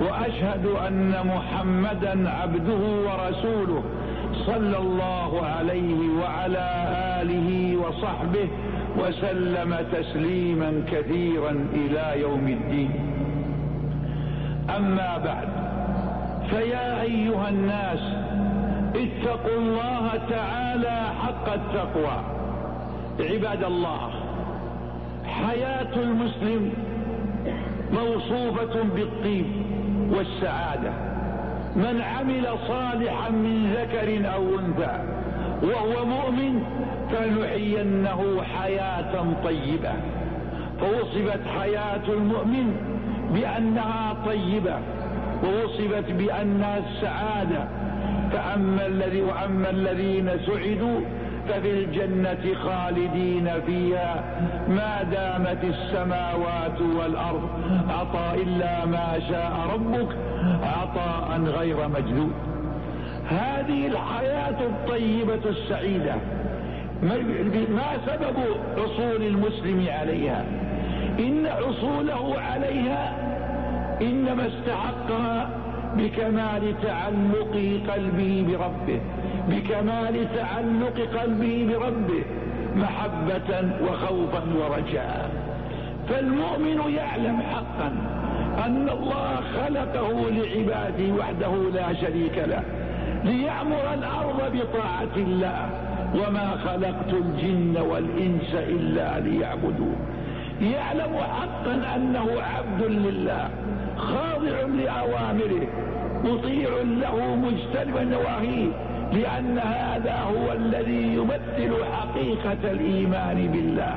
وأشهد أن محمدا عبده ورسوله صلى الله عليه وعلى آله وصحبه وسلم تسليما كثيرا إلى يوم الدين. أما بعد فيا أيها الناس اتقوا الله تعالى حق التقوى. عباد الله حياة المسلم موصوفة بالطيب. والسعادة. من عمل صالحا من ذكر أو أنثى وهو مؤمن فلنحيينه حياة طيبة. فوصفت حياة المؤمن بأنها طيبة ووصفت بأنها السعادة. فأما الذي وأما الذين سعدوا ففي الجنة خالدين فيها. ما دامت السماوات والأرض. عطاء إلا ما شاء ربك. عطاء غير مجدود هذه الحياة الطيبة السعيدة. ما سبب حصول المسلم عليها؟ إن حصوله عليها إنما استحقها بكمال تعلق قلبه بربه. بكمال تعلق قلبه بربه محبة وخوفا ورجاء. فالمؤمن يعلم حقا أن الله خلقه لعباده وحده لا شريك له ليعمر الأرض بطاعة الله. وما خلقت الجن والإنس إلا ليعبدون. يعلم حقا أنه عبد لله خاضع لأوامره مطيع له مجتنب نواهيه لأن هذا هو الذي يمثل حقيقة الإيمان بالله.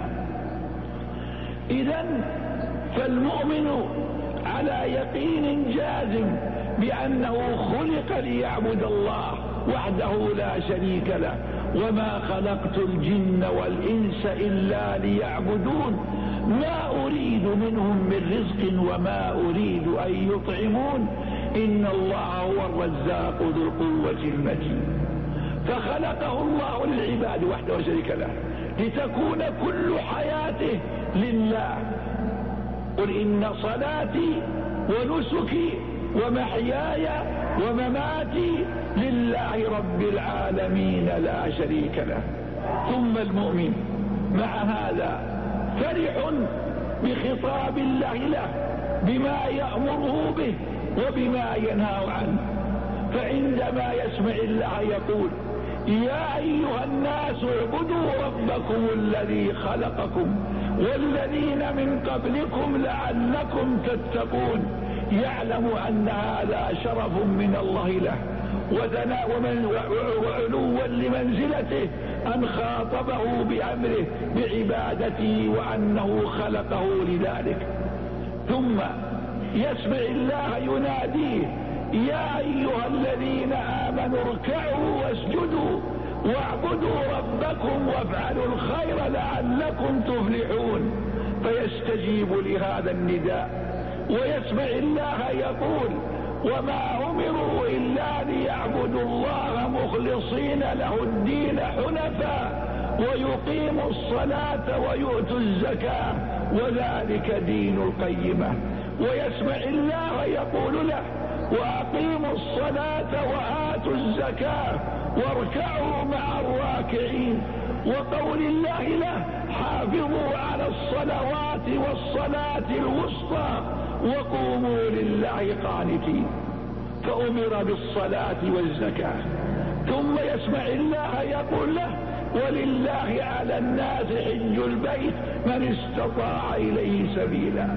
إذا فالمؤمن على يقين جازم بأنه خلق ليعبد الله وحده لا شريك له. وما خلقت الجن والإنس إلا ليعبدون. ما أريد منهم من رزق وما أريد أن يطعمون. إن الله هو الرزاق ذو القوة المتين. فخلقه الله للعباد وحده وشريك له. لتكون كل حياته لله. قل إن صلاتي ونسكي ومحياي ومماتي لله رب العالمين لا شريك له. ثم المؤمن مع هذا فرح بخطاب الله له بما يأمره به وبما ينهى عنه. فعندما يسمع الله يقول يا أيها الناس اعبدوا ربكم الذي خلقكم والذين من قبلكم لعلكم تتقون. يعلم أن هذا شرف من الله له وثناء وعلوا لمنزلته أن خاطبه بأمره بعبادته وأنه خلقه لذلك. ثم يسمع الله يناديه يا أيها الذين آمنوا اركعوا واسجدوا واعبدوا ربكم وافعلوا الخير لعلكم تفلحون. فيستجيب لهذا النداء ويسمع الله يقول وما أمروا إلا ليعبدوا الله مخلصين له الدين حنفاء ويقيموا الصلاة ويؤتوا الزكاة وذلك دين القيمة. ويسمع الله يقول له وأقيموا الصلاة وآتوا الزكاة واركعوا مع الراكعين. وقول الله له حافظوا على الصلوات والصلاة الوسطى وقوموا لله قانتين. فأمر بالصلاة والزكاة. ثم يسمع الله يقول له ولله على الناس حج البيت من استطاع إليه سبيلا.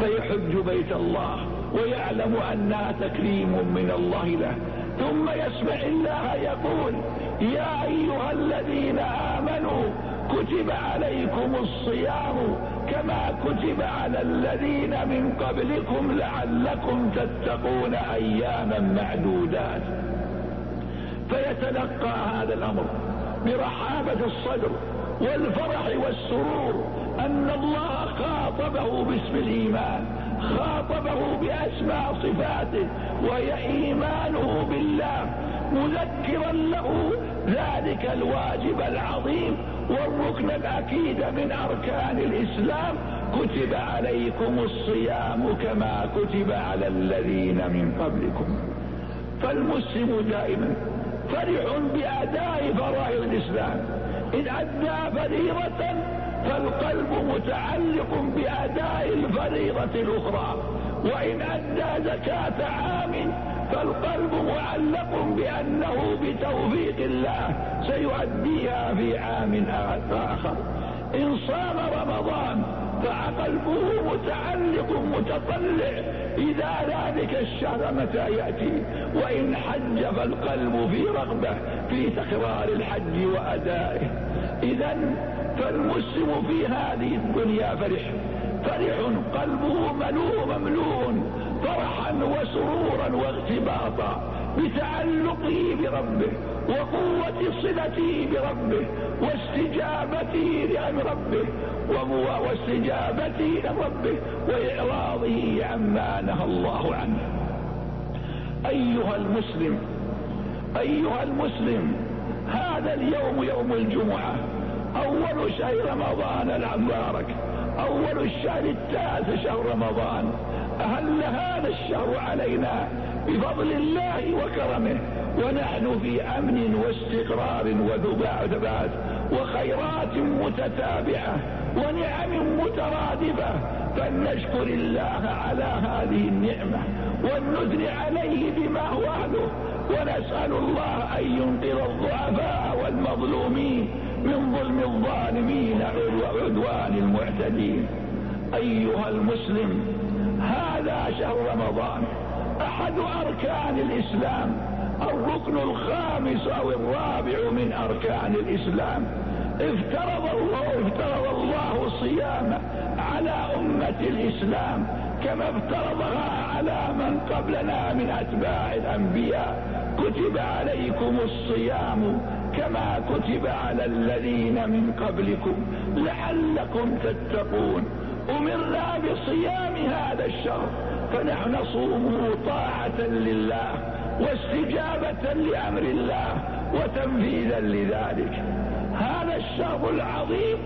فيحج بيت الله. ويعلم أنها تكريم من الله له. ثم يسمع الله يقول يا أيها الذين آمنوا كتب عليكم الصيام كما كتب على الذين من قبلكم لعلكم تتقون أياما معدودات. فيتلقى هذا الأمر برحابة الصدر والفرح والسرور أن الله خاطبه باسم الإيمان. خاطبه بأسماء صفاته وهي إيمانه بالله. مذكرا له ذلك الواجب العظيم والركن الأكيد من أركان الإسلام. كتب عليكم الصيام كما كتب على الذين من قبلكم. فالمسلم دائما فرح بأداء فرائض الإسلام. إن أدى فريضة فالقلب متعلق بأداء الفريضة الأخرى. وإن أدى زكاة عام فالقلب معلق بأنه بتوفيق الله سيؤديها في عام آخر. إن صام رمضان فقلبه متعلق متطلع إذا ذلك الشهر متى يأتي. وإن حج فالقلب في رغبة في تكرار الحج وأدائه. إذا فالمسلم في هذه الدنيا فرح. فرح قلبه ملوء مملوء فرحا وسرورا واغتباطا بتعلقه بربه وقوة صلته بربه واستجابته لأمر ربه واستجابته لربه وإعراضه عما نهى الله عنه. أيها المسلم أيها المسلم هذا اليوم يوم الجمعة. أول شهر رمضان المبارك. أول الشهر التاسع شهر رمضان. أهل هذا الشهر علينا بفضل الله وكرمه. ونحن في أمن واستقرار وثبات وخيرات متتابعة. ونعم مترادفة. فلنشكر الله على هذه النعمة. ولنثني عليه بما هو أهله. ونسأل الله أن ينقذ الضعفاء والمظلومين. من ظلم الظالمين وعدوان المعتدين. أيها المسلم هذا شهر رمضان أحد أركان الإسلام. الركن الخامس أو الرابع من أركان الإسلام. افترض الله افترض الله الصيام على أمة الإسلام كما افترضها على من قبلنا من أتباع الأنبياء. كتب عليكم الصيام كما كتب على الذين من قبلكم لعلكم تتقون. أمرنا بصيام هذا الشهر فنحن نصومه طاعة لله واستجابة لأمر الله وتنفيذا لذلك. هذا الشهر العظيم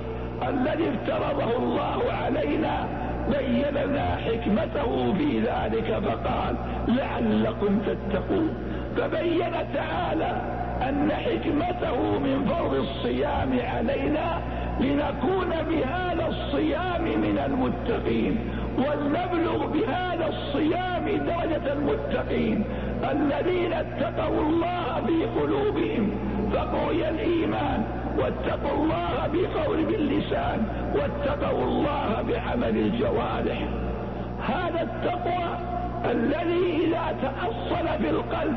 الذي افترضه الله علينا بين لنا حكمته في ذلك فقال لعلكم تتقون. فبين تعالى أن حكمته من فرض الصيام علينا لنكون بهذا الصيام من المتقين ولنبلغ بهذا الصيام درجة المتقين. الذين اتقوا الله في قلوبهم فقوي الإيمان واتقوا الله بقول باللسان واتقوا الله بعمل الجوارح. هذا التقوى الذي إذا تأصل في القلب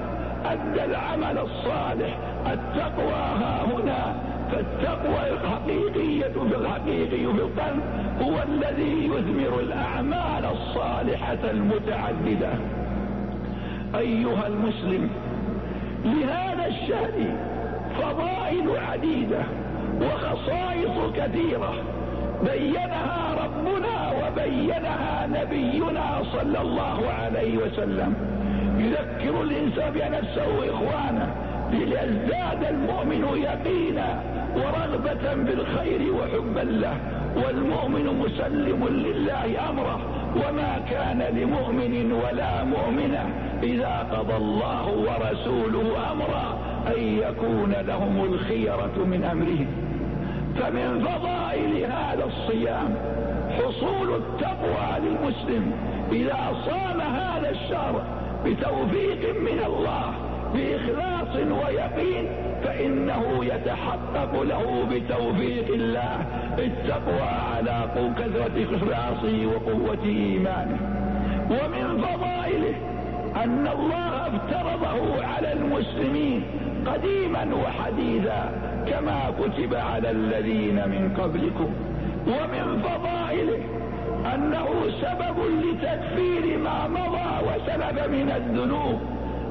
أدى العمل الصالح. التقوى ها هنا. فالتقوى الحقيقية في الحقيقي في القلب هو الذي يثمر الأعمال الصالحة المتعددة. أيها المسلم لهذا الشهر فضائل عديدة وخصائص كثيرة بينها ربنا وبينها نبينا صلى الله عليه وسلم. يذكر الإنسان بنفسه إخوانه ليزداد المؤمن يقينا ورغبة بالخير وحبا له. والمؤمن مسلم لله أمره وما كان لمؤمن ولا مؤمنة. إذا قضى الله ورسوله أمرا أن يكون لهم الخيرة من أمرهم. فمن فضائل هذا الصيام حصول التقوى للمسلم. إذا صام هذا الشهر بتوفيق من الله بإخلاص ويقين فإنه يتحقق له بتوفيق الله. التقوى على كثرة إخلاصه وقوة إيمانه. ومن فضائله أن الله افترضه على المسلمين قديما وحديثا كما كتب على الذين من قبلكم. ومن فضائله أنه سبب لتكفير ما مضى وسلب من الذنوب.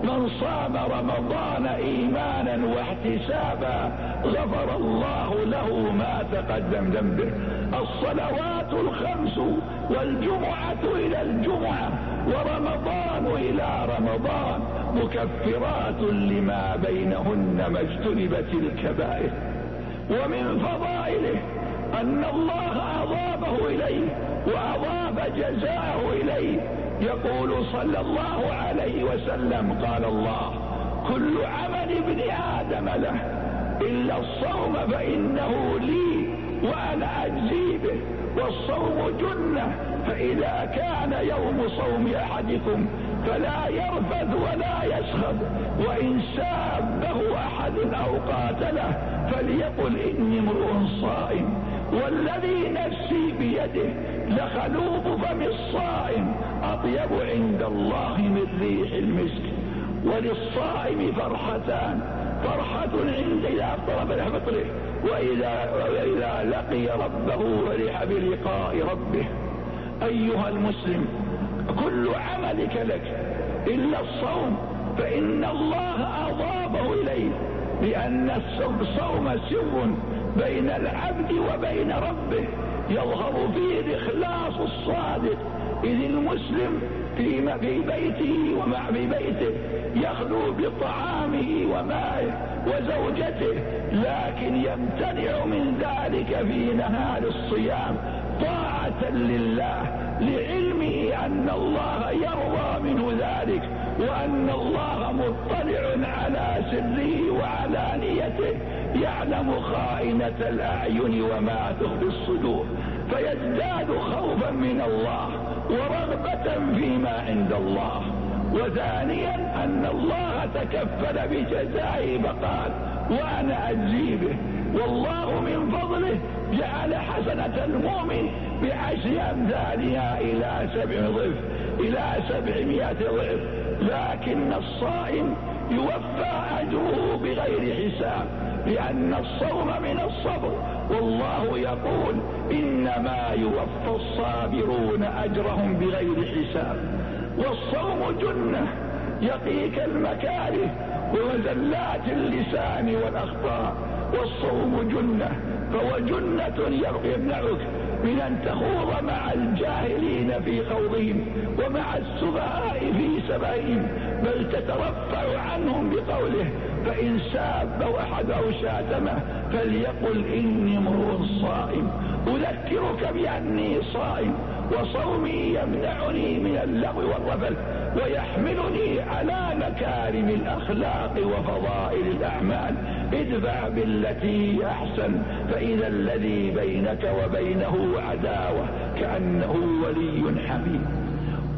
من صام رمضان إيمانا واحتسابا غفر الله له ما تقدم ذنبه. الصلوات الخمس والجمعة إلى الجمعة ورمضان إلى رمضان مكفرات لما بينهن ما اجتنبت الكبائر. ومن فضائله أن الله اضافه إليه واضاف جزاءه إليه. يقول صلى الله عليه وسلم قال الله كل عمل ابن آدم له إلا الصوم فإنه لي وأنا أجزي به والصوم جنة فإذا كان يوم صوم أحدكم فلا يرفث ولا يسخط وإن سابه أحد أو قاتله فليقل إني امرؤ صائم. والذي نفسي بيده لخلوق فم الصائم أطيب عند الله من ريح المسك. وللصائم فرحتان. فرحة عند إذا أفطر فطره. وإذا, وإذا لقي ربه فرح بلقاء ربه. أيها المسلم كل عملك لك إلا الصوم فإن الله أضافه إليه لأن الصوم سر بين العبد وبين ربه يظهر فيه الإخلاص الصادق. إذ المسلم في بيته ومع في بيته يخلو بطعامه ومائه وزوجته لكن يمتنع من ذلك في نهار الصيام طاعة لله لعلمه أن الله يرضى منه ذلك وأن الله مطلع على سره وعلانيته يعلم خائنة الأعين وما تخفي الصدور فيزداد خوفا من الله. ورغبة فيما عند الله وثانيا أن الله تكفل بجزائه فقال وأنا أجزي به. والله من فضله جعل حسنة المؤمن بعشر أمثالها إلى سبع ضعف إلى سبعمائة ضعف. لكن الصائم يوفى أجره بغير حساب. لأن الصوم من الصبر. والله يقول إنما يوفى الصابرون أجرهم بغير حساب. والصوم جنة يقيك المكاره ومزلات اللسان والأخطاء. والصوم جنة فهو جنة يمنعك من أن تخوض مع الجاهلين في خوضهم ومع السفهاء في سبائهم بل تترفع عنهم بقوله فإن ساب أحد أو شاتمه فليقل إني امرؤ صائم أذكرك بأني صائم وصومي يمنعني من اللغو والرفث. ويحملني على مكارم الأخلاق وفضائل الأعمال. ادفع بالتي أحسن فإذا الذي بينك وبينه عداوة كأنه ولي حميم.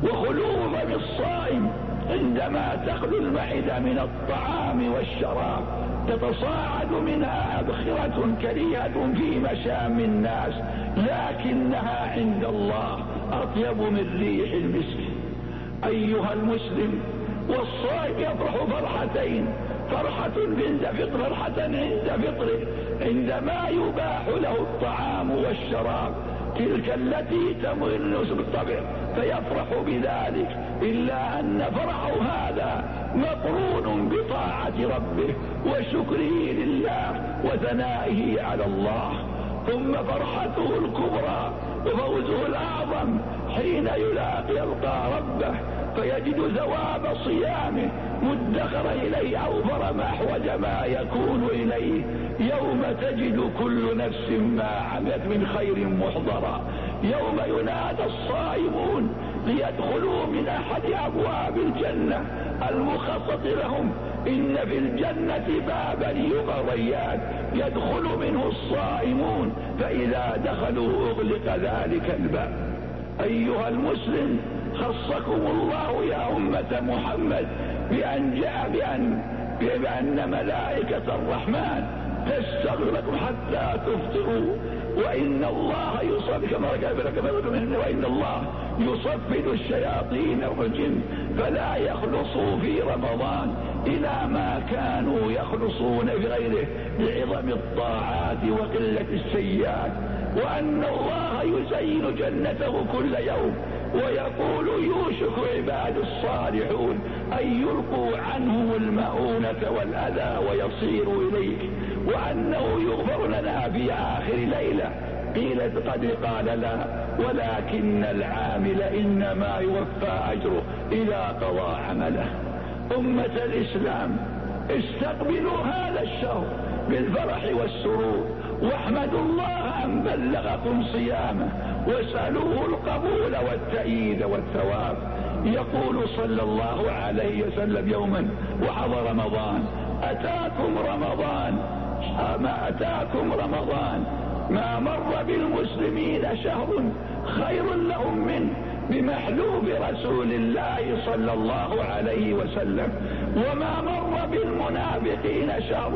وخلوف بالصائم عندما تخلو المعدة من الطعام والشراب. تتصاعد منها أبخرة كريهة في مشام الناس لكنها عند الله أطيب من ريح المسك. أيها المسلم والصائم يفرح فرحتين فرحة عند فطر فرحة عند فطره عندما يباح له الطعام والشراب تلك التي تمر بالطبع فيفرح بذلك إلا أن فرحه هذا مقرون بطاعة ربه وشكره لله وثنائه على الله. ثم فرحته الكبرى وفوزه الأعظم حين يلاقي يلقى ربه فيجد ثواب صيامه مدخر إليه أوفر ما أحوج ما يكون إليه. يوم تجد كل نفس ما عملت من خير محضرا. يوم ينادى الصائمون ليدخلوا من أحد أبواب الجنة المخصص لهم. إن في الجنة بابا يغريان يدخل منه الصائمون. فإذا دخلوا أغلق ذلك الباب. أيها المسلم خصكم الله يا أمة محمد بأن جاء بأن, بأن ملائكة الرحمن تستغفر لكم حتى تفطروا. وإن الله يصفي كما قال وإن الله يصفد الشياطين والجن فلا يخلصوا في رمضان إلى ما كانوا يخلصون بغيره لعظم الطاعات وقلة السيئات. وأن الله يزين جنته كل يوم ويقول يوشك عباد الصالحون أن يلقوا عنهم المؤونة والأذى ويصيروا إليك وأنه يغفر لنا في آخر ليلة قيل قد قال لا ولكن العامل إنما يوفى أجره إذا قضى عمله أمة الإسلام استقبلوا هذا الشهر بالفرح والسرور واحمدوا الله أن بلغكم صيامه واسألوه القبول والتأييد والثواب. يقول صلى الله عليه وسلم يوما وحضر رمضان أتاكم رمضان. ما أتاكم رمضان؟ ما مر بالمسلمين شهر خير لهم منه بمحلوب رسول الله صلى الله عليه وسلم. وما مر بالمنافقين شهر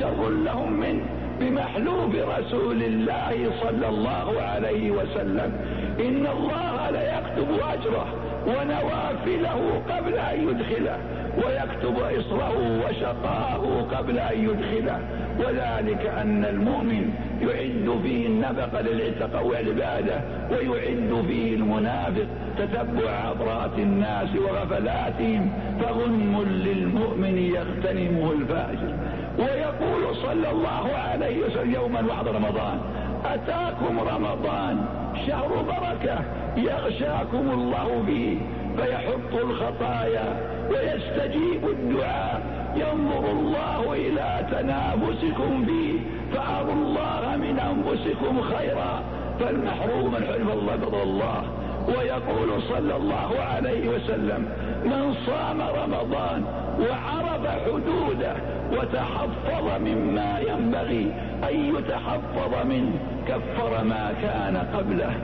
شر لهم منه بمحلوب رسول الله صلى الله عليه وسلم. إن الله ليكتب أجره ونوافله قبل أن يدخله ويكتب إصره وشقاه قبل أن يدخله. وذلك أن المؤمن يعد فيه النفق للعتق والعبادة ويعد فيه المنافق تتبع عبرات الناس وغفلاتهم فغنم للمؤمن يغتنمه الفاجر. ويقول صلى الله عليه وسلم يوما بعد رمضان أتاكم رمضان شهر بركة يغشاكم الله به فيحط الخطايا ويستجيب الدعاء ينظر الله إلى تنافسكم فيه فأروا الله من أنفسكم خيرا فالمحروم من حلف الله بضل الله. ويقول صلى الله عليه وسلم من صام رمضان وعرف حدوده وتحفظ مما ينبغي. أن يتحفظ منه كفر ما كان قبله.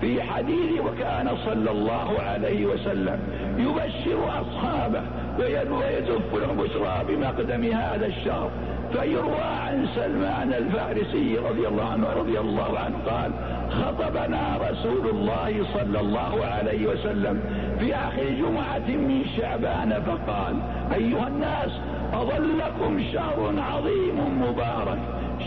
في حديث وكان صلى الله عليه وسلم يبشر أصحابه ويزف لهم بشرى بمقدم هذا الشهر. فيروى عن سلمان الفارسي رضي الله عنه رضي الله عنه قال خطبنا رسول الله صلى الله عليه وسلم في آخر جمعة من شعبان فقال أيها الناس أظلكم شهر عظيم مبارك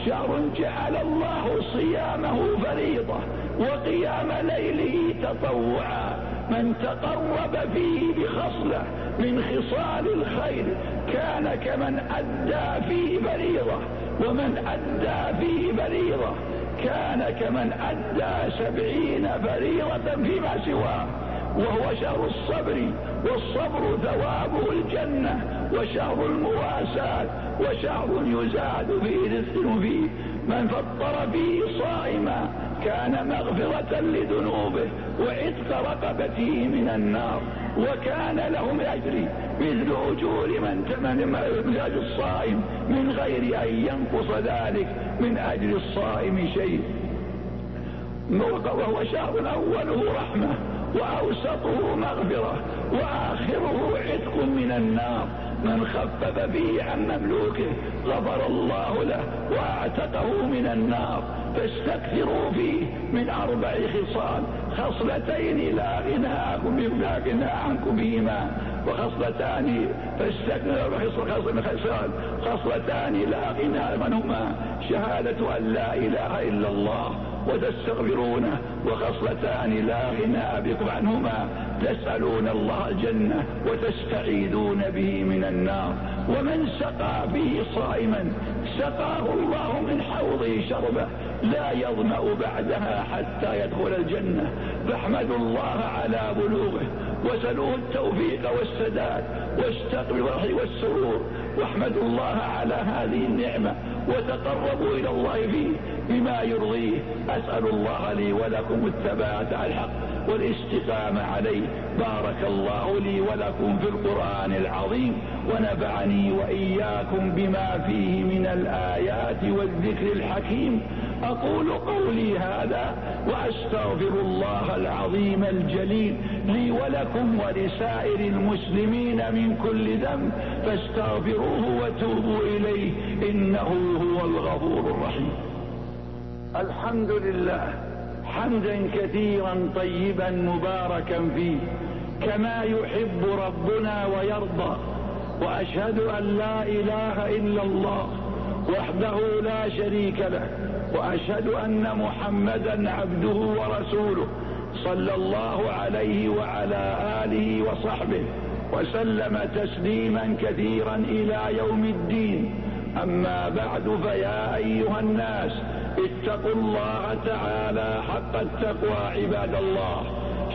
شهر جعل الله صيامه فريضة وقيام ليله تطوعا من تقرب فيه بخصلة من خصال الخير كان كمن أدى فيه فريضة ومن أدى فيه فريضة كان كمن أدى سبعين فريضة فيما سواه وهو شهر الصبر والصبر ثوابه الجنة وشهر المواساة وشهر يزاد فيه رزق فيه من فطر فيه صائما. كان مغفرة لذنوبه وعتق رقبته من النار وكان له من أجر مثل أجور من تمن مزاج الصائم من غير أن ينقص ذلك من أجر الصائم شيء. وهو شهر أوله رحمة وأوسطه مغفرة وآخره عتق من النار. من خفف به عن مملوكه غفر الله له وأعتقه من النار. فاستكثروا فيه من أربع خصال. خصلتين لا غنى عنكم بهما. وخصلتان خصال. خصلتان لا غنى عنهما. شهادة أن لا إله إلا الله وتستغفرونه وخصلتان لا غنى بكم عنهما. تسألون الله الجنة وتستعيذون به من النار. ومن سقى به صائما سقاه الله من حوضه شربه لا يظمأ بعدها حتى يدخل الجنة. فاحمدوا الله على بلوغه. وسلوه التوفيق والسداد واستقبلوا الفرح والسرور. واحمدوا الله على هذه النعمة وتقربوا إلى الله فيه بما يرضيه. أسأل الله لي ولكم الثبات على الحق والاستقامة عليه. بارك الله لي ولكم في القرآن العظيم ونفعني وإياكم بما فيه من الآيات والذكر الحكيم. أقول قولي هذا وأستغفر الله العظيم الجليل لي ولكم ولسائر المسلمين من كل ذنب فاستغفروه وتوبوا إليه إنه هو الغفور الرحيم. الحمد لله حمدا كثيرا طيبا مباركا فيه كما يحب ربنا ويرضى وأشهد أن لا إله إلا الله وحده لا شريك له وأشهد أن محمدا عبده ورسوله صلى الله عليه وعلى آله وصحبه وسلم تسليما كثيرا إلى يوم الدين. أما بعد فيا أيها الناس اتقوا الله تعالى حق التقوى عباد الله.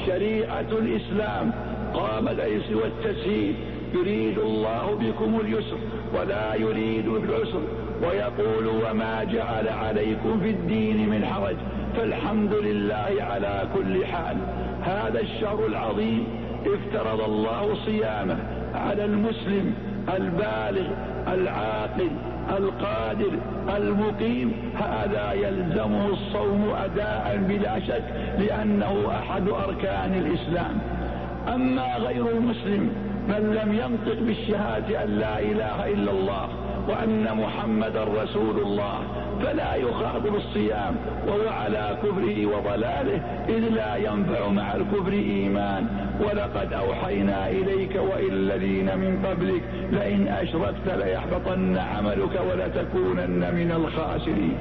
شريعة الإسلام قامت والتسهيل يريد الله بكم اليسر ولا يريد بالعسر ويقول وما جعل عليكم في الدين من حرج فالحمد لله على كل حال. هذا الشهر العظيم افترض الله صيامه على المسلم البالغ العاقل القادر المقيم. هذا يلزمه الصوم أداء بلا شك لأنه أحد أركان الإسلام. أما غير المسلم من لم ينطق بالشهادة أن لا إله إلا الله وأن محمدا رسول الله فلا يخاطب الصيام وهو على كفره وضلاله إذ لا ينفع مع الكفر إيمان. ولقد أوحينا إليك وإلى الذين من قبلك لئن أشركت ليحبطن عملك ولتكونن من الخاسرين.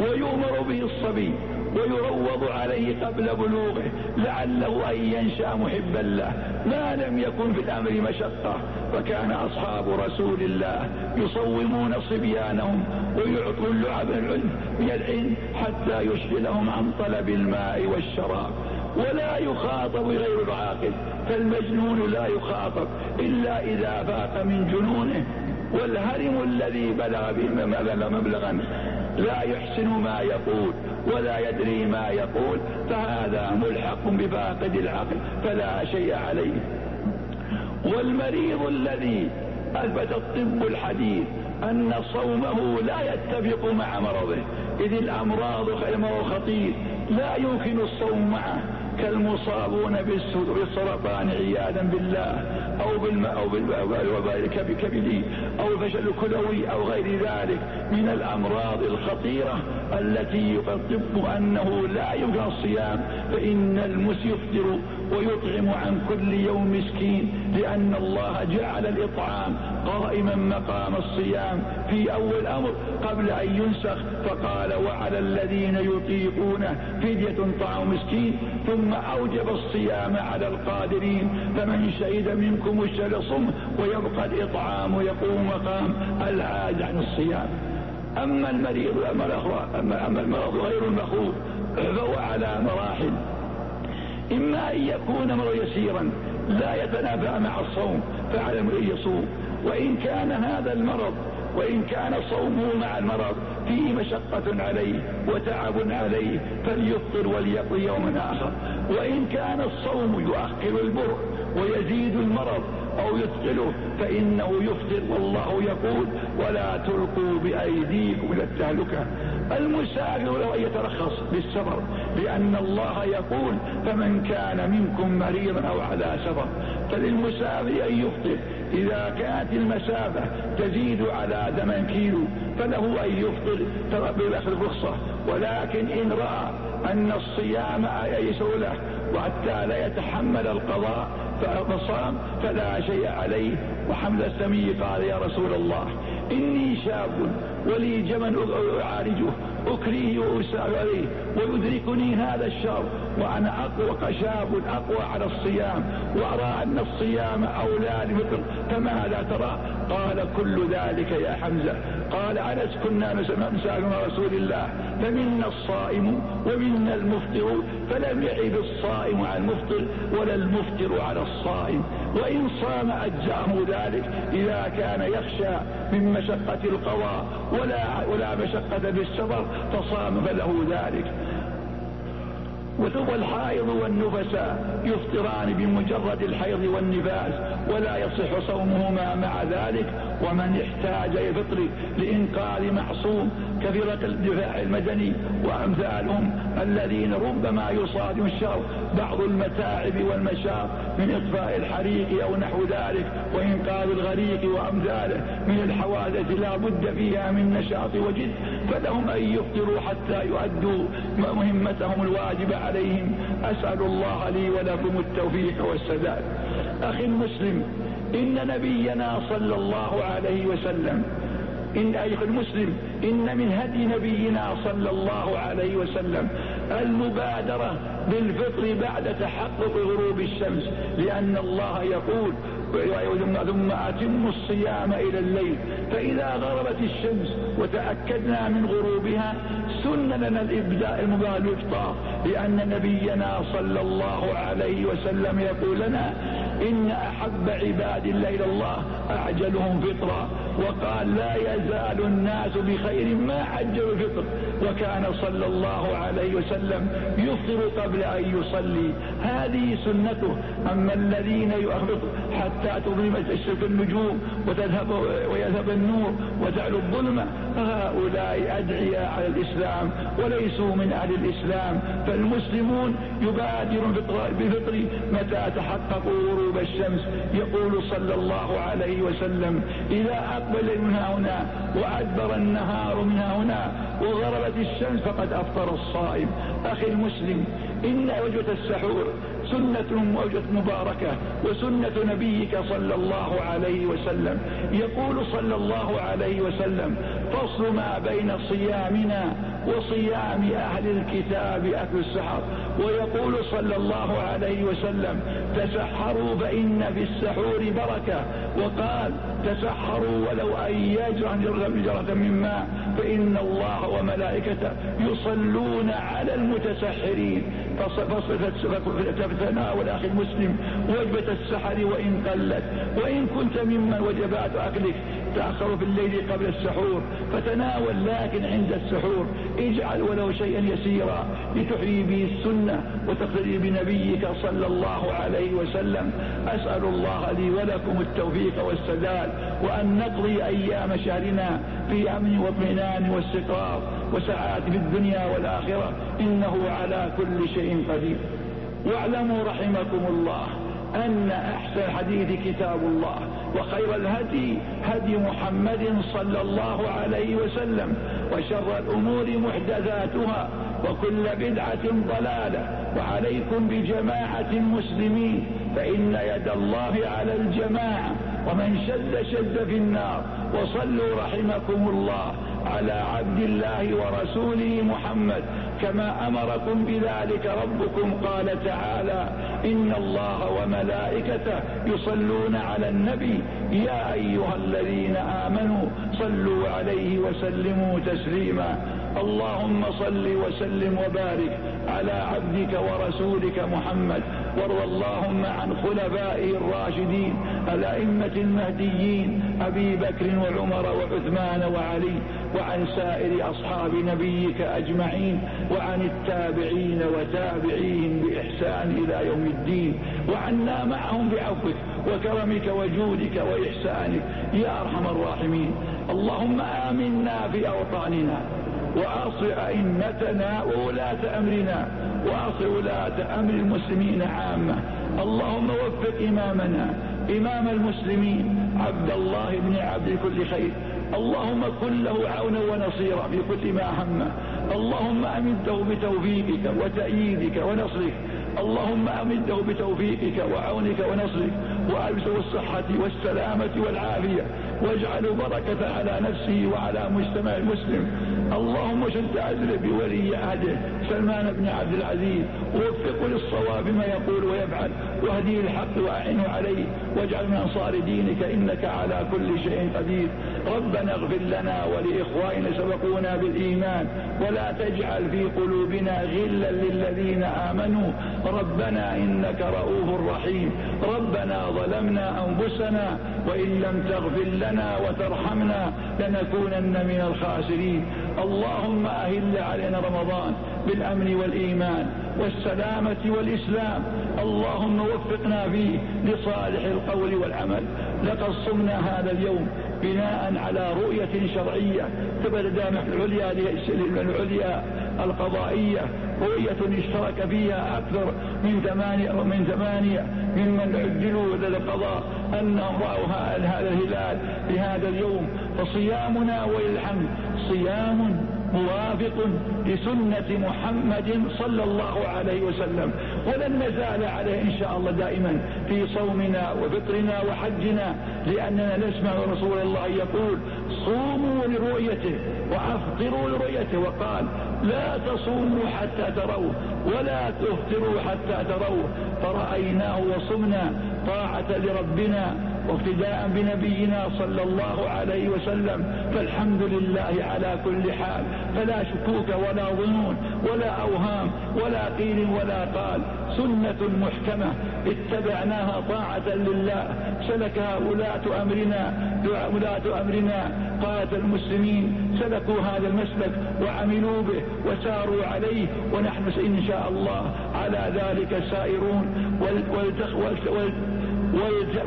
ويؤمر به الصبي ويروض عليه قبل بلوغه لعله أن ينشأ محبا له. ما لم يكن في الأمر مشقة فكان أصحاب رسول الله يصومون صبيانهم ويعطوا اللعب العلم من العلم حتى يشغلهم عن طلب الماء والشراب. ولا يخاطب غير العاقل فالمجنون لا يخاطب إلا إذا فاق من جنونه والهرم الذي بلغ به مبلغا لا يحسن ما يقول ولا يدري ما يقول فهذا ملحق بفاقد العقل فلا شيء عليه. والمريض الذي أثبت الطب الحديث أن صومه لا يتفق مع مرضه إذ الأمراض خطير لا يمكن الصوم معه. كالمصابون بالسرطان عياذا بالله أو بالماء أو بالوباء الكبدي أو الفشل الكلوي أو غير ذلك من الأمراض الخطيرة التي يطب أنه لا يمكن الصيام فإن المس يفطر ويطعم عن كل يوم مسكين لأن الله جعل الإطعام قائما مقام الصيام في أول أمر قبل أن ينسخ فقال وعلى الذين يطيقونه فدية طعام مسكين ثم ثم أوجب الصيام على القادرين فمن شهد منكم الشهر صم ويبقى الإطعام يقوم مقام العاج عن الصيام. أما المريض أما المرض غير المخوف فهو على مراحل. إما أن يكون مرض يسيرا لا يتنافى مع الصوم فعلى أن يصوم. وإن كان هذا المرض وإن كان صومه مع المرض فيه مشقة عليه وتعب عليه فليفطر وليقضي يوما آخر. وإن كان الصوم يؤخر البر ويزيد المرض أو يثقله فإنه يفطر والله يقول ولا تلقوا بأيديكم إلى التهلكة. المسافر لو أن يترخص بالسفر لأن الله يقول فمن كان منكم مريضا أو على سفر فللمسافر أن يفطر إذا كانت المسافة تزيد على 8 كيلو فله أن يفطر بأخذ الرخصة. ولكن إن رأى أن الصيام أيسر له وحتى لا يتحمل القضاء فصام فلا شيء عليه. وحمد السمي قال يا رسول الله إني شاب ولي جمل أعالجه. أكريه وأسال عليه. ويدركني هذا الشر. وأنا أقوى شاب أقوى على الصيام. وأرى أن الصيام أولى لفطر فماذا ترى؟ قال كل ذلك يا حمزة. قال أنس كنا نسأل رسول الله. فمنا الصائم ومنا المفطر فلم يعب الصائم على المفطر ولا المفطر على الصائم. وإن صام أجزأه ذلك إذا كان يخشى من مشقة القضاء ولا, ولا مشقة بالسفر فصام فله ذلك. والحائض والنفساء يفطران بمجرد الحيض والنفاس ولا يصح صومهما مع ذلك. ومن احتاج الفطر لإنقاذ معصوم كفرق الدفاع المدني وأمثالهم الذين ربما يصادم الشر بعض المتاعب والمشاق من إطفاء الحريق أو نحو ذلك وإنقاذ الغريق وأمثاله من الحوادث لا بد فيها من نشاط وجد. فلهم أن يفطروا حتى يؤدوا مهمتهم الواجبة عليهم. أسأل الله لي ولكم التوفيق والسداد. أخي المسلم إن نبينا صلى الله عليه وسلم إن أيها المسلم إن من هدي نبينا صلى الله عليه وسلم المبادرة بالفطر بعد تحقق غروب الشمس لأن الله يقول ثم أتم الصيام إلى الليل. فإذا غربت الشمس وتأكدنا من غروبها سن لنا الإبداء المبالغ. الإفطار لأن نبينا صلى الله عليه وسلم يقول لنا إن أحب عباد الله إلى الله أعجلهم فطرا وقال لا يزال الناس بخير ما عجلوا الفطر. وكان صلى الله عليه وسلم يفطر قبل أن يصلي. هذه سنته. أما الذين يؤخر حتى تظلم النجوم وتذهب ويذهب النور وتعلو الظلمة فهؤلاء أدعياء على الإسلام وليسوا من أهل الإسلام فالمسلمون يبادر بفطر متى تحققوا غروب الشمس يقول صلى الله عليه وسلم إذا أقبل من هنا وأدبر النهار من هنا وغربت الشمس فقد أفطر الصائم. أخي المسلم إن وجبة السحور سنة مباركة وسنة نبيك صلى الله عليه وسلم. يقول صلى الله عليه وسلم فصل ما بين صيامنا وصيام أهل الكتاب أكل السحر. ويقول صلى الله عليه وسلم تسحروا فإن في السحور بركة. وقال تسحروا ولو أن يجرى جرة من ماء فإن الله وملائكته يصلون على المتسحرين. فتناول أخي المسلم وجبة السحر وإن قلت وإن كنت ممن وجبات أكلك تأخر في الليل قبل السحور فتناول لكن عند السحور. اجعل ولو شيئا يسيرا لتحيي به السنة وتقتدي بنبيك صلى الله عليه وسلم. أسأل الله لي ولكم التوفيق والسداد وأن نقضي أيام شهرنا في أمن واطمئنان واستقرار. وسعادة في الدنيا والآخرة. إنه على كل شيء قدير. واعلموا رحمكم الله أن أحسن الحديث كتاب الله وخير الهدي هدي محمد صلى الله عليه وسلم وشر الأمور محدثاتها وكل بدعة ضلالة. وعليكم بجماعة المسلمين فإن يد الله على الجماعة. ومن شد شد في النار وصلوا رحمكم الله على عبد الله ورسوله محمد كما أمركم بذلك ربكم قال تعالى إن الله وملائكته يصلون على النبي يا أيها الذين آمنوا صلوا عليه وسلموا تسليما اللهم صل وسلم وبارك على عبدك ورسولك محمد وارض اللهم عن خلفائه الراشدين الأئمة المهديين أبي بكر وعمر وعثمان وعلي وعن سائر أصحاب نبيك أجمعين وعن التابعين وتابعيهم بإحسان إلى يوم الدين وعنا معهم بعفوك وكرمك وجودك وإحسانك يا أرحم الراحمين. اللهم آمنا في أوطاننا. وأصل أئمتنا وولاة أمرنا وأصل ولاة أمر المسلمين عامة. اللهم وفق إمامنا إمام المسلمين عبد الله بن عبد كل خير. اللهم كن له عونا ونصيرا في كل ما همه اللهم أمده بتوفيقك وتأييدك ونصرك اللهم أمده بتوفيقك وعونك ونصرك وألبسه الصحة والسلامة والعافية. واجعل بركة على نفسه وعلى مجتمع المسلم. اللهم شد أجر بولي عهده. سلمان بن عبد العزيز ووفقه للصواب ما يقول ويفعل. واهديه الحق وأعنه عليه. واجعل من أنصار دينك إنك على كل شيء قدير. ربنا اغفر لنا ولإخواننا سبقونا بالإيمان. ولا تجعل في قلوبنا غلا للذين آمنوا. ربنا إنك رؤوف رحيم. ربنا ظلمنا أنفسنا وإن لم تغفر لنا وترحمنا لنكونن من الخاسرين. اللهم أهل علينا رمضان بالأمن والإيمان والسلامة والإسلام. اللهم وفقنا فيه لصالح القول والعمل. لقد صمنا هذا اليوم بناء على رؤية شرعية تبدأ العليا. القضائية رؤية اشترك فيها أكثر من ثمانية من ثمانية ممن عجلوا للقضاء أنهم رأوا هذا الهلال لهذا اليوم. فصيامنا وللحمد صيام موافق لسنة محمد صلى الله عليه وسلم. ولن نزال عليه إن شاء الله دائما في صومنا وفطرنا وحجنا لأننا نسمع رسول الله يقول صوموا لرؤيته وأفطروا لرؤيته. وقال لا تصوموا حتى تروا ولا تفطروا حتى تروا. فرأيناه وصمنا طاعة لربنا. واقتداء بنبينا صلى الله عليه وسلم فالحمد لله على كل حال. فلا شكوك ولا ظنون ولا أوهام ولا قيل ولا قال. سنة محكمة اتبعناها طاعة لله. سلكها ولاة أمرنا ولاة أمرنا قادة المسلمين. سلكوا هذا المسلك وعملوا به وساروا عليه ونحن إن شاء الله على ذلك سائرون.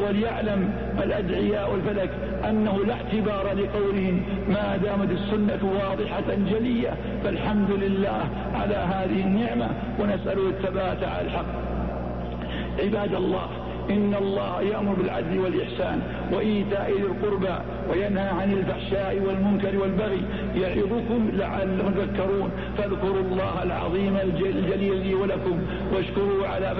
وليعلم الأدعياء والفلك أنه لا اعتبار لقولهم ما دامت السنة واضحة جلية فالحمد لله على هذه النعمة ونسأله الثبات على الحق. عباد الله إن الله يأمر بالعدل والإحسان وإيتاء ذي القربى وينهى عن الفحشاء والمنكر والبغي يعظكم لعلهم تذكرون فاذكروا الله العظيم الجليل لي ولكم واشكروا على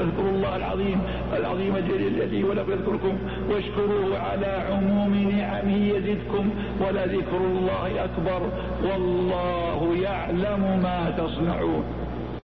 اذكروا الله العظيم العظيم الجليل لي ولكم يذكركم واشكروه على عموم نعمه يزدكم ولذكر الله أكبر والله يعلم ما تصنعون